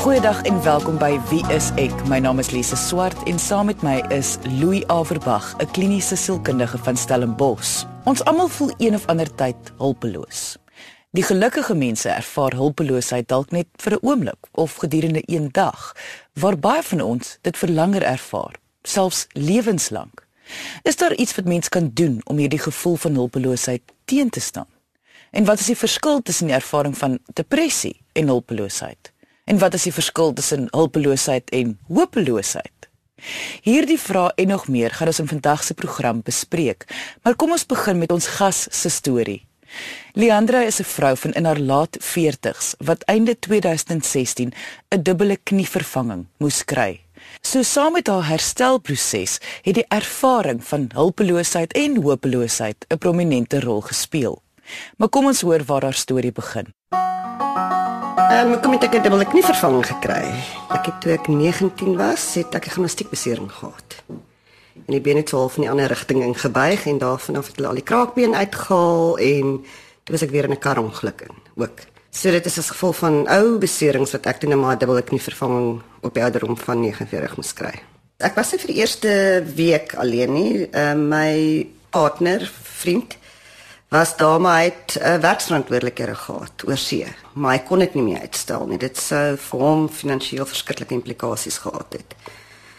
Goeiedag en welkom by Wie is ek? My naam is Lise Swart en saam met my is Louis Averbag, 'n kliniese sielkundige van Stellenbosch. Ons almal voel een of ander tyd hulpeloos. Die gelukkige mense ervaar hulpeloosheid dalk net vir 'n oomblik of gedurende een dag, waar baie van ons dit vir langer ervaar, selfs lewenslank. Is daar iets wat mens kan doen om hierdie gevoel van hulpeloosheid teen te staan? En wat is die verskil tussen die ervaring van depressie en hulpeloosheid? En wat is die verskil tussen hulpeloosheid en hopeloosheid? Hierdie vrae en nog meer gaan ons in vandag se program bespreek. Maar kom ons begin met ons gas se storie. Leandra is 'n vrou van in haar laat 40's wat einde 2016 'n dubbele knievervanging moes kry. So saam met haar herstelproses het die ervaring van hulpeloosheid en hopeloosheid 'n prominente rol gespeel. Maar kom ons hoor waar haar storie begin. Ehm um, kom ek 'n dubbele knievervanging gekry. Ek het toe ek 19 was, het ek 'n gimnastiekbesering gehad. En die been het half in die ander rigting ingebuig en daarvan af het hulle al die kraakbeen uitgehaal en toe was ek weer in 'n karongeluk in ook. So dit is as gevolg van ou beserings wat ek toe net maar dubbele knievervanging op die ouderdom van 49 moes kry. Ek was vir die eerste week alleen nie. Uh, my partner, vriend was daar maar uit 'n uh, werksverantwoordelikhede gehad oor see, maar hy kon dit nie meer uitstel nie. Dit sou vir hom finansiëel verskriklike implikasies gehad het.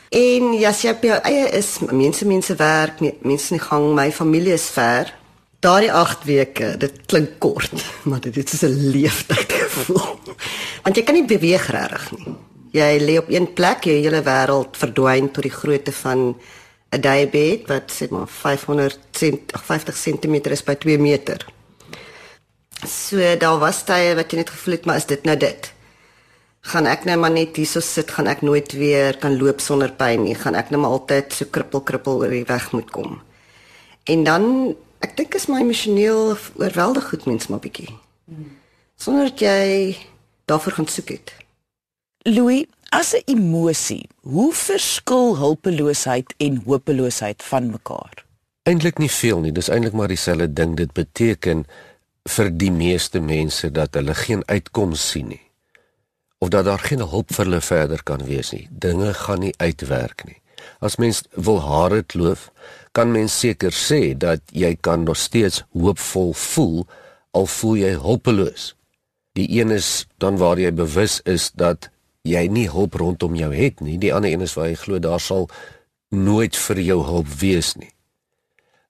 En ja, sy het eie is mense mense werk, mense in gang, my familie is ver. Daardie 8 weke, dit klink kort, maar dit is 'n leeftyd gevoel. Want jy kan nie beweeg regtig nie. Jy lê op een plek, jy hele wêreld verdwyn tot die grootte van 'n daybed wat sê maar 500 cent, 50 cm is by 2 meter. So daar was tye wat jy net gevoel het maar is dit nou dit. Gaan ek nou maar net hierso sit, gaan ek nooit weer kan loop sonder pyn nie, gaan ek nou maar altyd so krippel krippel oor die weg moet kom. En dan ek dink is my emosioneel oorweldig goed mens maar bietjie. Sonder dat jy daarvoor gaan soek het. Louis, As 'n emosie, hoe verskil hulpeloosheid en hopeloosheid van mekaar? Eintlik nie veel nie, dis eintlik maar dieselfde ding. Dit beteken vir die meeste mense dat hulle geen uitkoms sien nie. Of dat daar geen hulp vir hulle verder kan wees nie. Dinge gaan nie uitwerk nie. As mens wil hare kloof, kan mens seker sê dat jy kan nog steeds hoopvol voel al voel jy hulpeloos. Die een is dan waar jy bewus is dat jy nie hulp rondom jou het nie. Die ander een is waar jy glo daar sal nooit vir jou hulp wees nie.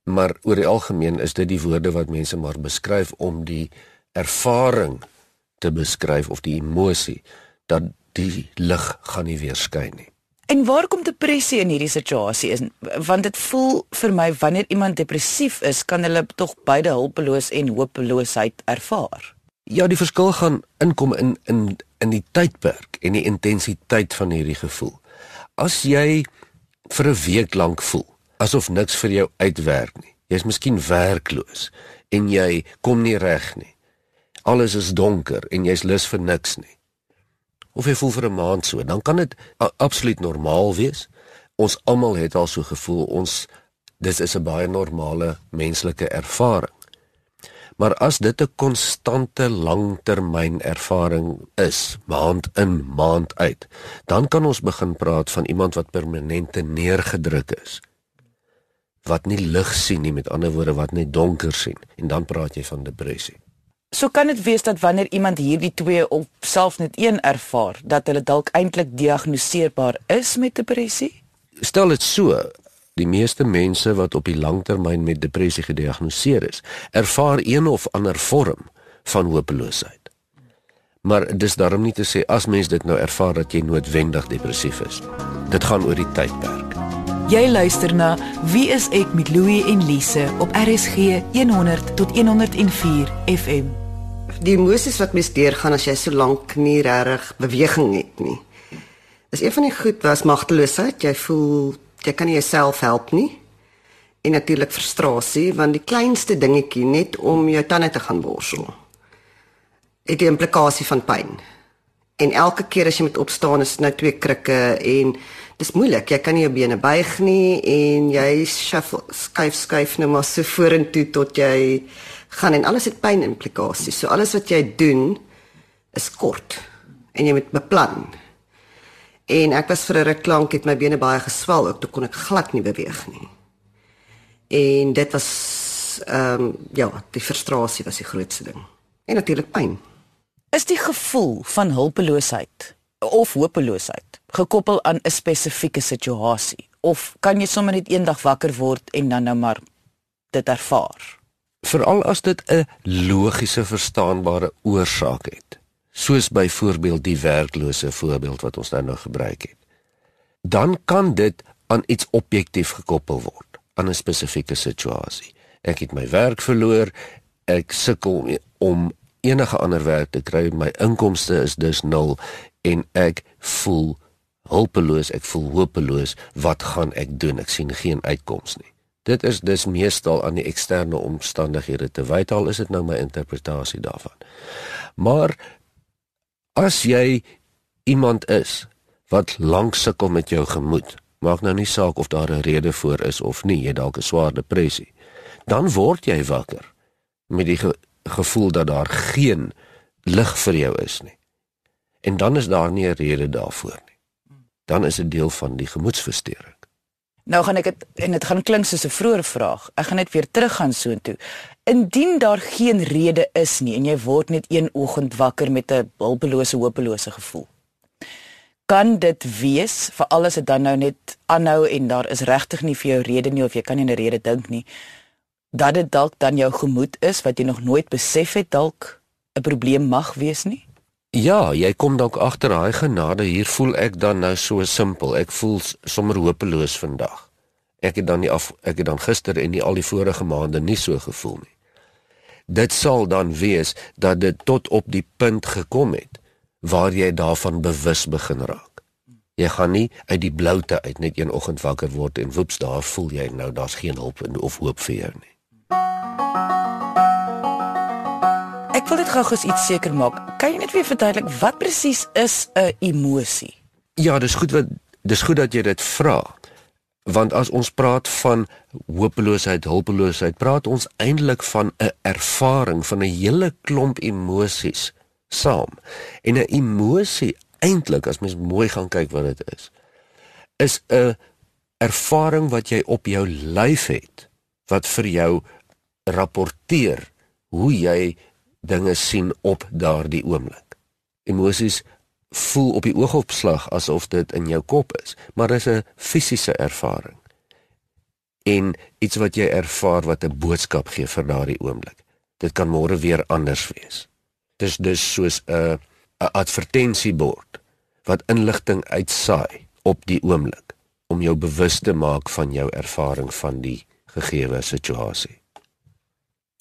Maar oor die algemeen is dit die woorde wat mense maar beskryf om die ervaring te beskryf of die emosie dat die lig gaan nie weer skyn nie. En waar kom depressie in hierdie situasie in? Want dit voel vir my wanneer iemand depressief is, kan hulle tog beide hulpeloos en hopeloosheid ervaar. Ja, die verskil gaan inkom in in in die tydperk en die intensiteit van hierdie gevoel. As jy vir 'n week lank voel asof niks vir jou uitwerk nie. Jy's miskien werkloos en jy kom nie reg nie. Alles is donker en jy's lus vir niks nie. Of jy voel vir 'n maand so, dan kan dit absoluut normaal wees. Ons almal het al so gevoel. Ons dis is 'n baie normale menslike ervaring. Maar as dit 'n konstante langtermyn ervaring is, maand in, maand uit, dan kan ons begin praat van iemand wat permanente neergedruk is. Wat nie lig sien nie, met ander woorde wat net donker sien, en dan praat jy van depressie. So kan dit wees dat wanneer iemand hierdie twee op self net een ervaar, dat hulle dalk eintlik diagnoseerbaar is met depressie? Stel dit so, Die meeste mense wat op die langtermyn met depressie gediagnoseer is, ervaar een of ander vorm van hopeloosheid. Maar dis daarom nie te sê as mens dit nou ervaar dat jy noodwendig depressief is. Dit gaan oor die tydperk. Jy luister na Wie is ek met Louie en Lise op RSG 100 tot 104 FM. Die emosies wat mens deurgaan as jy so lank nie regtig beweging het nie. Is een van die goed was magteloosheid. Jy voel jy kan jouself help nie. En natuurlik frustrasie want die kleinste dingetjie net om jou tande te gaan borsel. Het die implikasie van pyn. En elke keer as jy moet opstaan is nou twee krikke en dis moeilik. Jy kan nie jou bene buig nie en jy shuffle skuif skuif nou maar so vorentoe tot jy gaan en alles het pyn implikasies. So alles wat jy doen is kort en jy moet beplan En ek was vir 'n ruk lank het my bene baie geswel, ook toe kon ek glad nie beweeg nie. En dit was ehm um, ja, die frustrasie was die grootste ding. En natuurlik pyn. Is die gevoel van hulpeloosheid of hopeloosheid gekoppel aan 'n spesifieke situasie of kan jy sommer net eendag wakker word en dan nou maar dit ervaar? Veral as dit 'n logiese verstaanbare oorsaak het, soos byvoorbeeld die werklose voorbeeld wat ons nou nou gebruik het. Dan kan dit aan iets objektief gekoppel word, aan 'n spesifieke situasie. Ek het my werk verloor, ek sukkel om enige ander werk te kry, my inkomste is dus nul en ek voel hulpeloos, ek voel hopeloos. Wat gaan ek doen? Ek sien geen uitkoms nie. Dit is dus meestal aan die eksterne omstandighede te wyte al is dit nou my interpretasie daarvan. Maar as jy iemand is wat lank sukkel met jou gemoed, maak nou nie saak of daar 'n rede voor is of nie, jy dalk 'n swaar depressie, dan word jy wakker met die ge gevoel dat daar geen lig vir jou is nie. En dan is daar nie 'n rede daarvoor nie. Dan is dit deel van die gemoedsversteuring. Nou gaan ek dit en dit gaan klink soos 'n vroeë vraag. Ek gaan net weer teruggaan soontoe. Indien daar geen rede is nie en jy word net een oggend wakker met 'n hulpelose, hopelose gevoel. Kan dit wees vir alles wat dan nou net aanhou en daar is regtig nie vir jou rede nie of jy kan nie 'n rede dink nie dat dit dalk dan jou gemoed is wat jy nog nooit besef het dalk 'n probleem mag wees nie? Ja, jy kom dalk agter daai genade hier voel ek dan nou so simpel. Ek voel sommer hopeloos vandag. Ek het dan nie af ek het dan gister en nie al die vorige maande nie so gevoel nie. Dit sal dan wees dat dit tot op die punt gekom het waar jy daarvan bewus begin raak. Jy gaan nie uit die bloute uit net een oggend wakker word en woeps daar voel jy nou daar's geen hulp of hoop vir jou nie. Ek wil dit gou-gous iets seker maak. Kan jy net weer verduidelik wat presies is 'n emosie? Ja, dis goed wat dis goed dat jy dit vra. Want as ons praat van hopeloosheid, hulpeloosheid, praat ons eintlik van 'n ervaring van 'n hele klomp emosies saam. En 'n emosie eintlik as mens mooi gaan kyk wat dit is, is 'n ervaring wat jy op jou lyf het wat vir jou rapporteer hoe jy dinge sien op daardie oomblik. Emosies voel op die oogopslag asof dit in jou kop is, maar dis 'n fisiese ervaring. En iets wat jy ervaar wat 'n boodskap gee vir daardie oomblik. Dit kan môre weer anders wees. Dis dus soos 'n 'n advertensiebord wat inligting uitsaai op die oomblik om jou bewus te maak van jou ervaring van die gegeewe situasie.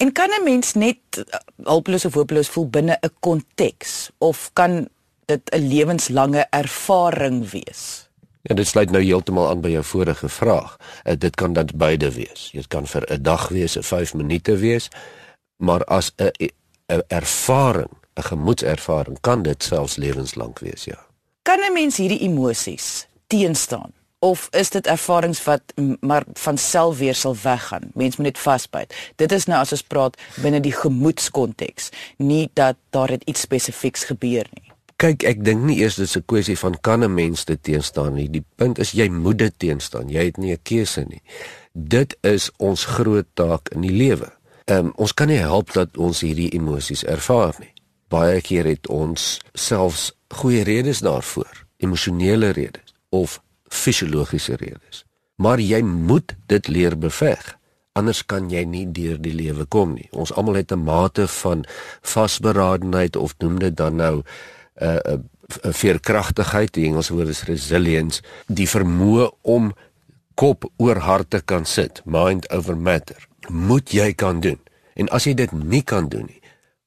En kan 'n mens net uh, hulpeloos of hopeloos voel binne 'n konteks of kan dit 'n lewenslange ervaring wees? Ja, dit sluit nou heeltemal aan by jou vorige vraag. Uh, dit kan dan beide wees. Dit kan vir 'n dag wees, 'n 5 minute wees, maar as 'n 'n ervaring, 'n gemoedservaring kan dit selfs lewenslank wees, ja. Kan 'n mens hierdie emosies teenstaan? Of is dit ervarings wat maar van self weer sal weggaan. Mens moet net vasbyt. Dit is nou as ons praat binne die gemoedskonteks, nie dat daar iets spesifieks gebeur nie. Kyk, ek dink nie eers dis 'n kwessie van kan 'n mens dit teenstaan nie. Die punt is jy moet dit teenstaan. Jy het nie 'n keuse nie. Dit is ons groot taak in die lewe. Ehm um, ons kan nie help dat ons hierdie emosies ervaar nie. Baie keer het ons selfs goeie redes daarvoor, emosionele redes of fisiologiese redes. Maar jy moet dit leer beveg. Anders kan jy nie deur die lewe kom nie. Ons almal het 'n mate van vasberadenheid of noem dit dan nou 'n uh, 'n uh, veerkragtigheid, die Engelse woord is resilience, die vermoë om kop oor hart te kan sit, mind over matter. Moet jy kan doen. En as jy dit nie kan doen nie,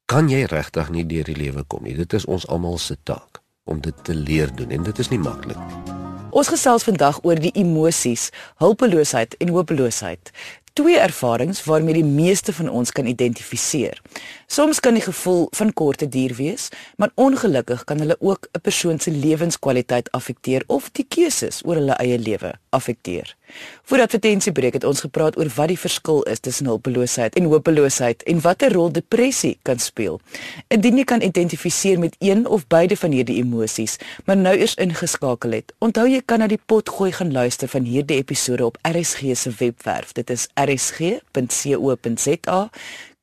kan jy regtig nie deur die lewe kom nie. Dit is ons almal se taak om dit te leer doen en dit is nie maklik nie. Ons gesels vandag oor die emosies, hulpeloosheid en hopeloosheid. Twee ervarings waarmee die meeste van ons kan identifiseer. Soms kan die gevoel van korte duur wees, maar ongelukkig kan hulle ook 'n persoon se lewenskwaliteit affekteer of die keuses oor hulle eie lewe affekteer. Voor advertensiebreek het ons gepraat oor wat die verskil is tussen hulpeloosheid en hopeloosheid en watter rol depressie kan speel. Indien jy kan identifiseer met een of beide van hierdie emosies, maar nou eers ingeskakel het, onthou jy kan na die pot gooi gaan luister van hierdie episode op RSG se webwerf. Dit is rsg.co.za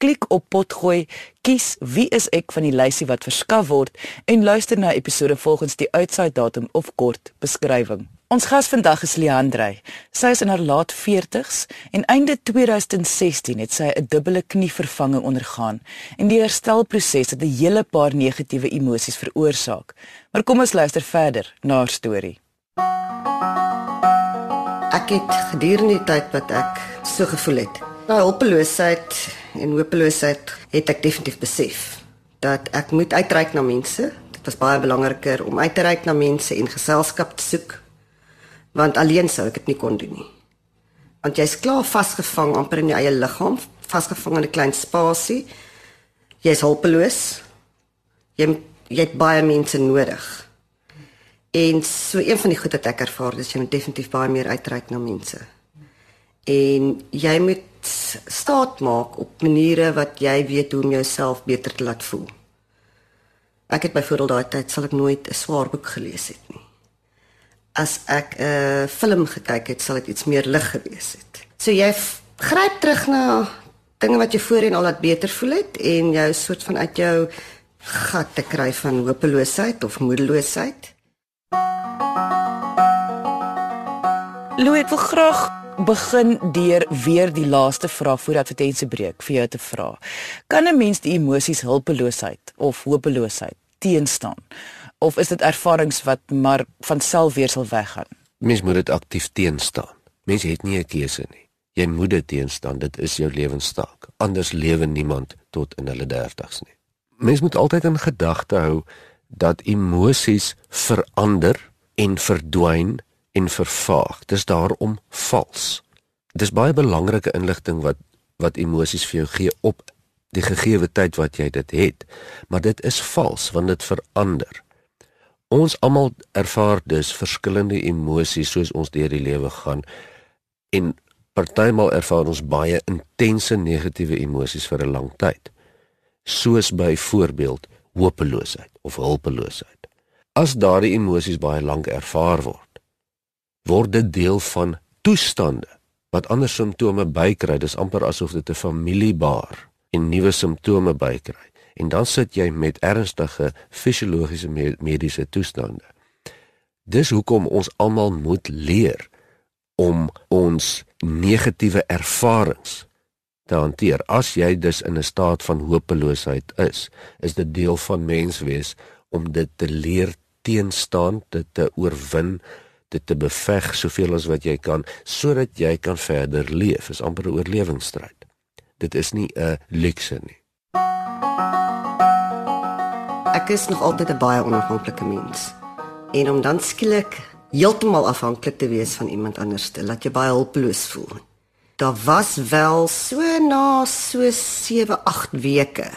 klik op potgooi, kies wie is ek van die lysie wat verskaf word en luister na episode volgens die uitsaai datum of kort beskrywing. Ons gas vandag is Leandrey. Sy is in haar laat 40's en einde 2016 het sy 'n dubbele knievervanging ondergaan en die herstelproses het 'n hele paar negatiewe emosies veroorsaak. Maar kom ons luister verder na haar storie. Ek het gedurende die tyd wat ek so gevoel het, daai hulpeloosheid en hopeloosheid het ek definitief besef dat ek moet uitreik na mense. Dit was baie belangriker om uit te reik na mense en geselskap te soek want alleen sou ek dit nie kon doen nie. Want jy's klaar vasgevang amper in jou eie liggaam, vasgevang in 'n klein spasie. Jy's hulpeloos. Jy jy het baie mense nodig. En so een van die goed wat ek ervaar is jy moet definitief baie meer uitreik na mense. En jy moet staat maak op maniere wat jy weet hoe om jouself beter te laat voel. Ek het byvoorbeeld daai tyd sal ek nooit 'n swaar boek gelees het nie. As ek 'n film gekyk het, sal dit iets meer lig gewees het. So jy gryp terug na dinge wat jy voorheen al laat beter voel het en jou soort van uit jou gat te kry van hopeloosheid of moedeloosheid. Louis, ek wil graag begin deur weer die laaste vraag voor advertensiebreek vir jou te vra. Kan 'n mens die emosies hulpeloosheid of hopeloosheid teenstaan? Of is dit ervarings wat maar van self weer sal weggaan? Mens moet dit aktief teenstaan. Mens het nie 'n keuse nie. Jy moet dit teenstaan. Dit is jou lewenstaak. Anders lewe niemand tot in hulle 30's nie. Mens moet altyd in gedagte hou dat emosies verander en verdwyn en vervaag. Dis daarom vals. Dis baie belangrike inligting wat wat emosies vir jou gee op die gegeewe tyd wat jy dit het, maar dit is vals want dit verander. Ons almal ervaar dus verskillende emosies soos ons deur die lewe gaan en partymal ervaar ons baie intense negatiewe emosies vir 'n lang tyd. Soos byvoorbeeld hopeloosheid of hulpeloosheid. As daardie emosies baie lank ervaar word, word dit deel van toestande wat ander simptome bykry. Dis amper asof dit 'n familiebaar en nuwe simptome bykry. En dan sit jy met ernstige fisiologiese mediese toestande. Dis hoekom ons almal moet leer om ons negatiewe ervarings te hanteer. As jy dus in 'n staat van hopeloosheid is, is dit deel van menswees om dit te leer teenstaan, dit te oorwin dit te beveg soveel as wat jy kan sodat jy kan verder leef. Is amper 'n oorlewingsstryd. Dit is nie 'n luukse nie. Is nog altyd 'n baie onafhanklike mens. En om dan skielik heeltemal afhanklik te wees van iemand anders, laat jy baie hulpeloos voel. Daar was wel so na so 7, 8 weke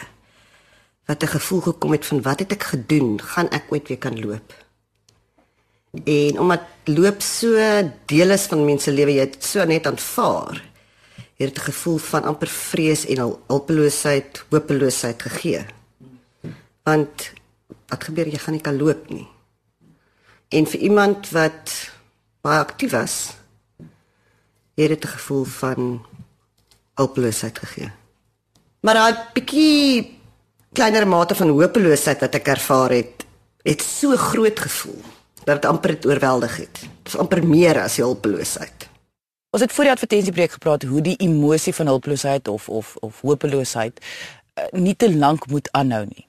wat 'n gevoel gekom het van wat het ek gedoen? Gaan ek ooit weer kan loop? En omdat loop so deel is van mense lewe, jy het so net aanvaar. Jy het 'n gevoel van amper vrees en hulpeloosheid, hopeloosheid gegee. Want wat gebeur jy gaan nie kan loop nie. En vir iemand wat baie aktief was, het 'n gevoel van hulpeloosheid gegee. Maar daai bietjie kleiner mate van hopeloosheid wat ek ervaar het, het so groot gevoel dat dit amper dit oorweldig het. Dit is amper meer as hulpeloosheid. Ons het voor die advertensiebreek gepraat hoe die emosie van hulpeloosheid of of of hopeloosheid uh, nie te lank moet aanhou nie.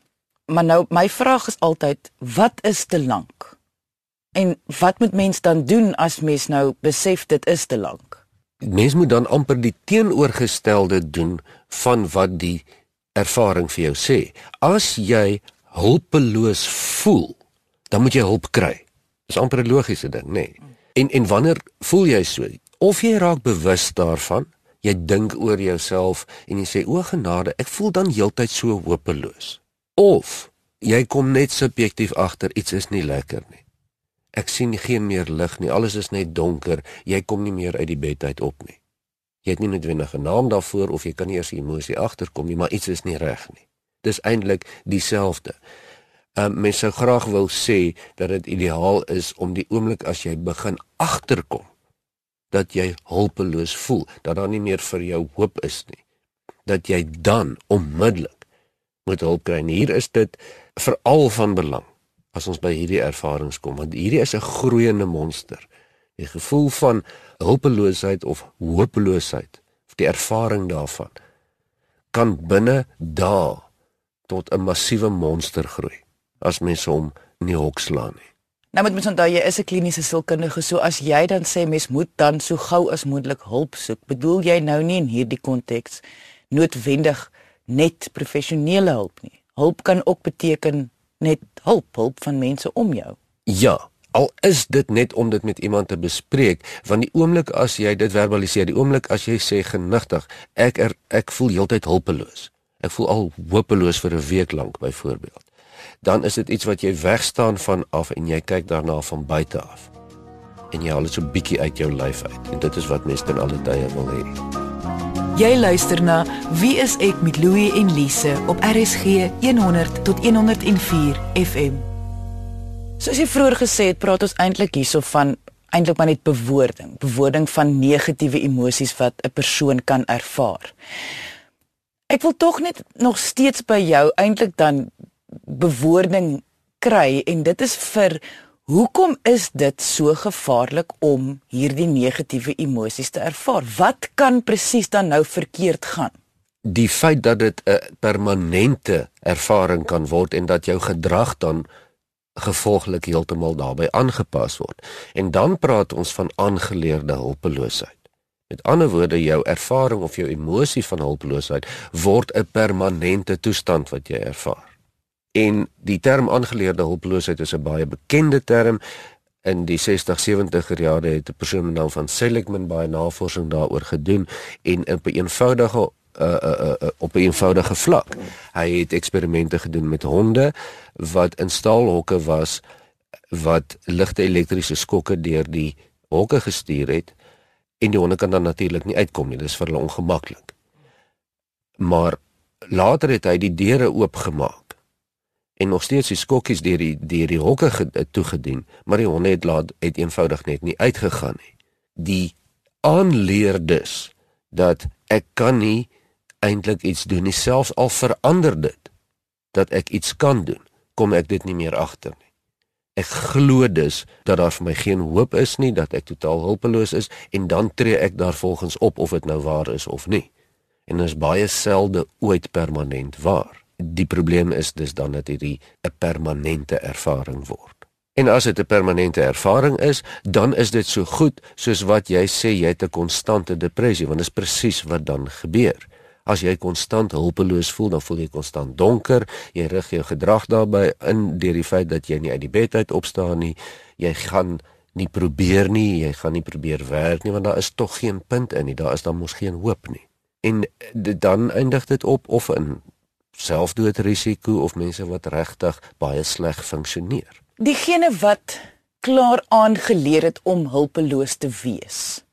Maar nou my vraag is altyd wat is te lank? En wat moet mens dan doen as mens nou besef dit is te lank? Mens moet dan amper die teenoorgestelde doen van wat die ervaring vir jou sê. As jy hulpeloos voel, dan moet jy hulp kry. Dis amper 'n logiese ding, nê. Nee. En en wanneer voel jy so? Of jy raak bewus daarvan, jy dink oor jouself en jy sê o genade, ek voel dan heeltyd so hopeloos. Of jy kom net subjektief agter iets is nie lekker nie. ek sien geen meer lig nie. Alles is net donker. Jy kom nie meer uit die bed uit op nie. Jy het nie noodwendig 'n naam daarvoor of jy kan nie eers die emosie agterkom nie, maar iets is nie reg nie. Dis eintlik dieselfde. Ehm um, mens sou graag wil sê dat dit ideaal is om die oomblik as jy begin agterkom dat jy hulpeloos voel, dat daar nie meer vir jou hoop is nie, dat jy dan onmiddellik moet hulp kry. En hier is dit veral van belang as ons by hierdie ervarings kom, want hierdie is 'n groeiende monster. Die gevoel van hulpeloosheid of hopeloosheid of die ervaring daarvan kan binne dae tot 'n massiewe monster groei as mense hom nie hok slaan nie. Nou moet mens onthou jy is 'n kliniese sielkundige, so as jy dan sê mens moet dan so gou as moontlik hulp soek, bedoel jy nou nie in hierdie konteks noodwendig net professionele hulp nie. Hulp kan ook beteken net hulp, hulp van mense om jou. Ja, al is dit net om dit met iemand te bespreek, want die oomblik as jy dit verbaliseer, die oomblik as jy sê genigtig, ek er, ek voel heeltyd hulpeloos. Ek voel al hopeloos vir 'n week lank byvoorbeeld. Dan is dit iets wat jy wegstaan van af en jy kyk daarna van buite af. En jy haal dit so bietjie uit jou lyf uit. En dit is wat mense ten alle tye wil hê. Jy luister na Wie is ek met Louie en Lise op RSG 100 tot 104 FM. Soos jy vroeër gesê het, praat ons eintlik hierso van eintlik maar net bewoording, bewoording van negatiewe emosies wat 'n persoon kan ervaar. Ek wil tog net nog steeds by jou eintlik dan bewoording kry en dit is vir hoekom is dit so gevaarlik om hierdie negatiewe emosies te ervaar? Wat kan presies dan nou verkeerd gaan? Die feit dat dit 'n permanente ervaring kan word en dat jou gedrag dan gevolglik heeltemal daarbey aangepas word. En dan praat ons van aangeleerde hulpeloosheid. Met ander woorde, jou ervaring of jou emosie van hulpeloosheid word 'n permanente toestand wat jy ervaar. En die term aangeleerde hulpeloosheid is 'n baie bekende term. In die 60-70er jare het 'n persoon met naam van Seligman baie navorsing daaroor gedoen en op 'n eenvoudige uh, uh, uh, op 'n eenvoudige vlak. Hy het eksperimente gedoen met honde wat in staalhokke was wat ligte elektriese skokke deur die hokke gestuur het en die honde kan dan natuurlik nie uitkom nie. Dis vir hulle ongemaklik. Maar later het hy die deure oopgemaak en nog steeds die skokkies deur die deur die hokke toegedien, maar die honde het laat het eenvoudig net nie uitgegaan nie. Die aanleer dus dat ek kan nie eintlik iets doen nie selfs al verander dit dat ek iets kan doen, kom ek dit nie meer agter nie. Ek glo dus dat daar vir my geen hoop is nie, dat ek totaal hulpeloos is en dan tree ek daarvolgens op of dit nou waar is of nie. En dit is baie selde ooit permanent waar. Die probleem is dus dan dat dit 'n permanente ervaring word. En as dit 'n permanente ervaring is, dan is dit so goed soos wat jy sê jy het 'n konstante depressie, want dit is presies wat dan gebeur. As jy konstant hulpeloos voel, dan voel jy konstant donker. Jy rig jou gedrag daarbey in deur die feit dat jy nie uit die bed uit opstaan nie. Jy gaan nie probeer nie, jy gaan nie probeer werk nie want daar is tog geen punt in nie. Daar is dan mos geen hoop nie. En dan eindig dit op of in selfdoodrisiko of mense wat regtig baie sleg funksioneer. Diegene wat klaar aangeleer het om hulpeloos te wees,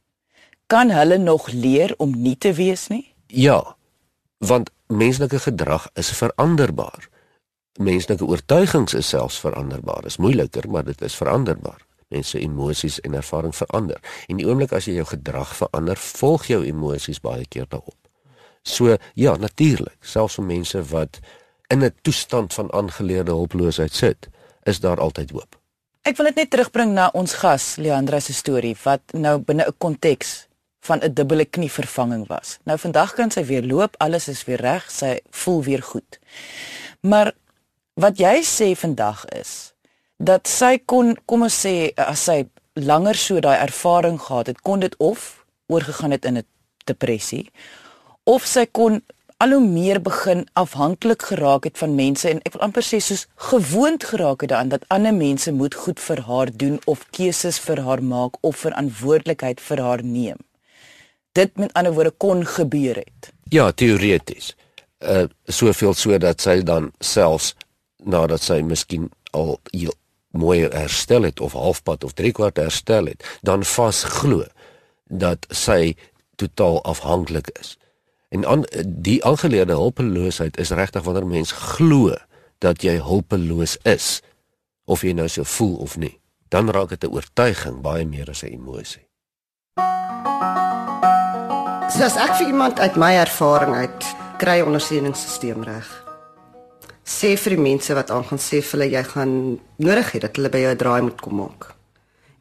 kan hulle nog leer om nie te wees nie? Ja, want menslike gedrag is veranderbaar. Menslike oortuigings is selfs veranderbaar. Is moeiliker, maar dit is veranderbaar. Mense emosies en ervaring verander. En die oomblik as jy jou gedrag verander, volg jou emosies baie keer daarop. So ja, natuurlik, selfs vir mense wat in 'n toestand van aangeleerde hulpeloosheid sit, is daar altyd hoop. Ek wil dit net terugbring na ons gas Leandra se storie wat nou binne 'n konteks van 'n dubbele knievervanging was. Nou vandag kan sy weer loop, alles is weer reg, sy voel weer goed. Maar wat jy sê vandag is dat sy kon kom ons sê as sy langer so daai ervaring gehad het, kon dit of oorgegaan het in 'n depressie of sy kon al hoe meer begin afhanklik geraak het van mense en ek wil amper sê soos gewoond geraak het daaraan dat ander mense moet goed vir haar doen of keuses vir haar maak of verantwoordelikheid vir haar neem dit met ander woorde kon gebeur het. Ja, teoreties. Uh soveel so dat sy dan selfs nadat sy miskien al mooi herstel het of halfpad of driekwart herstel het, dan vasglo dat sy totaal afhanklik is. En aan die aangeleerde hulpeloosheid is regtig wanneer mens glo dat jy hulpeloos is of jy nou so voel of nie. Dan raak dit 'n oortuiging baie meer as 'n emosie. Soos ek vir iemand uit my ervaring uit kry ondersteuningssisteem reg sê vir die mense wat aan gaan sê vir hulle jy gaan nodig hê dat hulle by jou 'n draai moet kom maak.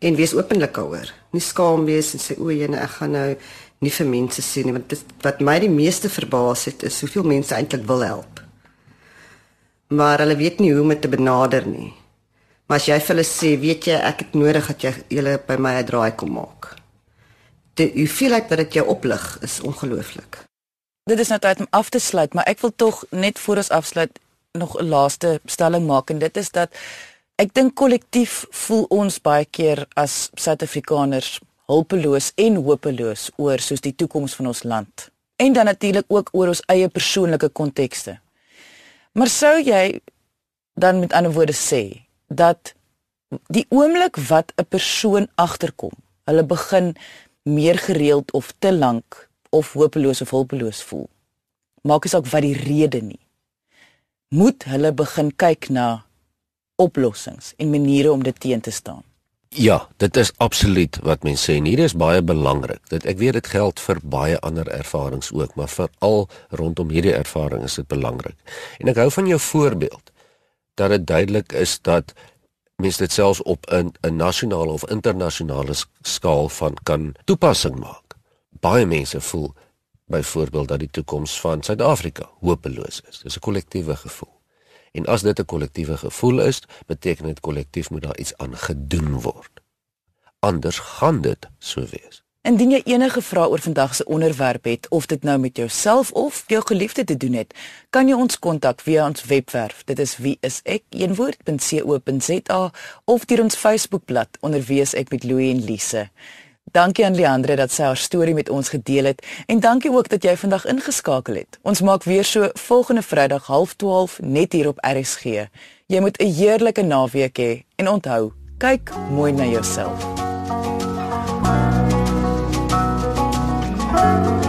En wees openlik daaroor. Nie skaam wees en sê o, jene ek gaan nou nie vir mense sê nie want dit wat my die meeste verbaas het is hoeveel mense eintlik wil help. Maar hulle weet nie hoe om dit te benader nie. Maar as jy vir hulle sê, weet jy, ek het nodig dat jy julle by my 'n draai kom maak. Die hoeveelheid wat dit jou oplig is ongelooflik. Dit is nou tyd om af te sluit, maar ek wil tog net voor ons afsluit nog 'n laaste stelling maak en dit is dat ek dink kollektief voel ons baie keer as Suid-Afrikaners hulpeloos en hopeloos oor soos die toekoms van ons land en dan natuurlik ook oor ons eie persoonlike kontekste. Maar sou jy dan met ander woorde sê dat die oomblik wat 'n persoon agterkom, hulle begin meer gereeld of te lank of hopeloos of hulpeloos voel. Maak nie saak wat die rede nie moet hulle begin kyk na oplossings en maniere om dit teen te staan. Ja, dit is absoluut wat mense sê. Hier is baie belangrik. Dit ek weet dit geld vir baie ander ervarings ook, maar veral rondom hierdie ervaring is dit belangrik. En ek hou van jou voorbeeld dat dit duidelik is dat mense dit selfs op 'n 'n nasionale of internasionale skaal van kan toepassing maak. Baie mense voel byvoorbeeld dat die toekoms van Suid-Afrika hopeloos is. Dis 'n kollektiewe gevoel. En as dit 'n kollektiewe gevoel is, beteken dit kollektief moet daar iets aan gedoen word. Anders gaan dit so wees. Indien jy enige vrae oor vandag se onderwerp het of dit nou met jouself of jou geliefde te doen het, kan jy ons kontak via ons webwerf. Dit is wieisek.co.za of deur ons Facebookblad onder wie is ek met Louie en Lise. Dankie aan Leandre dat sy haar storie met ons gedeel het en dankie ook dat jy vandag ingeskakel het. Ons maak weer so volgende Vrydag 0.30 net hier op RSG. Jy moet 'n heerlike naweek hê he, en onthou, kyk mooi na jouself. thank you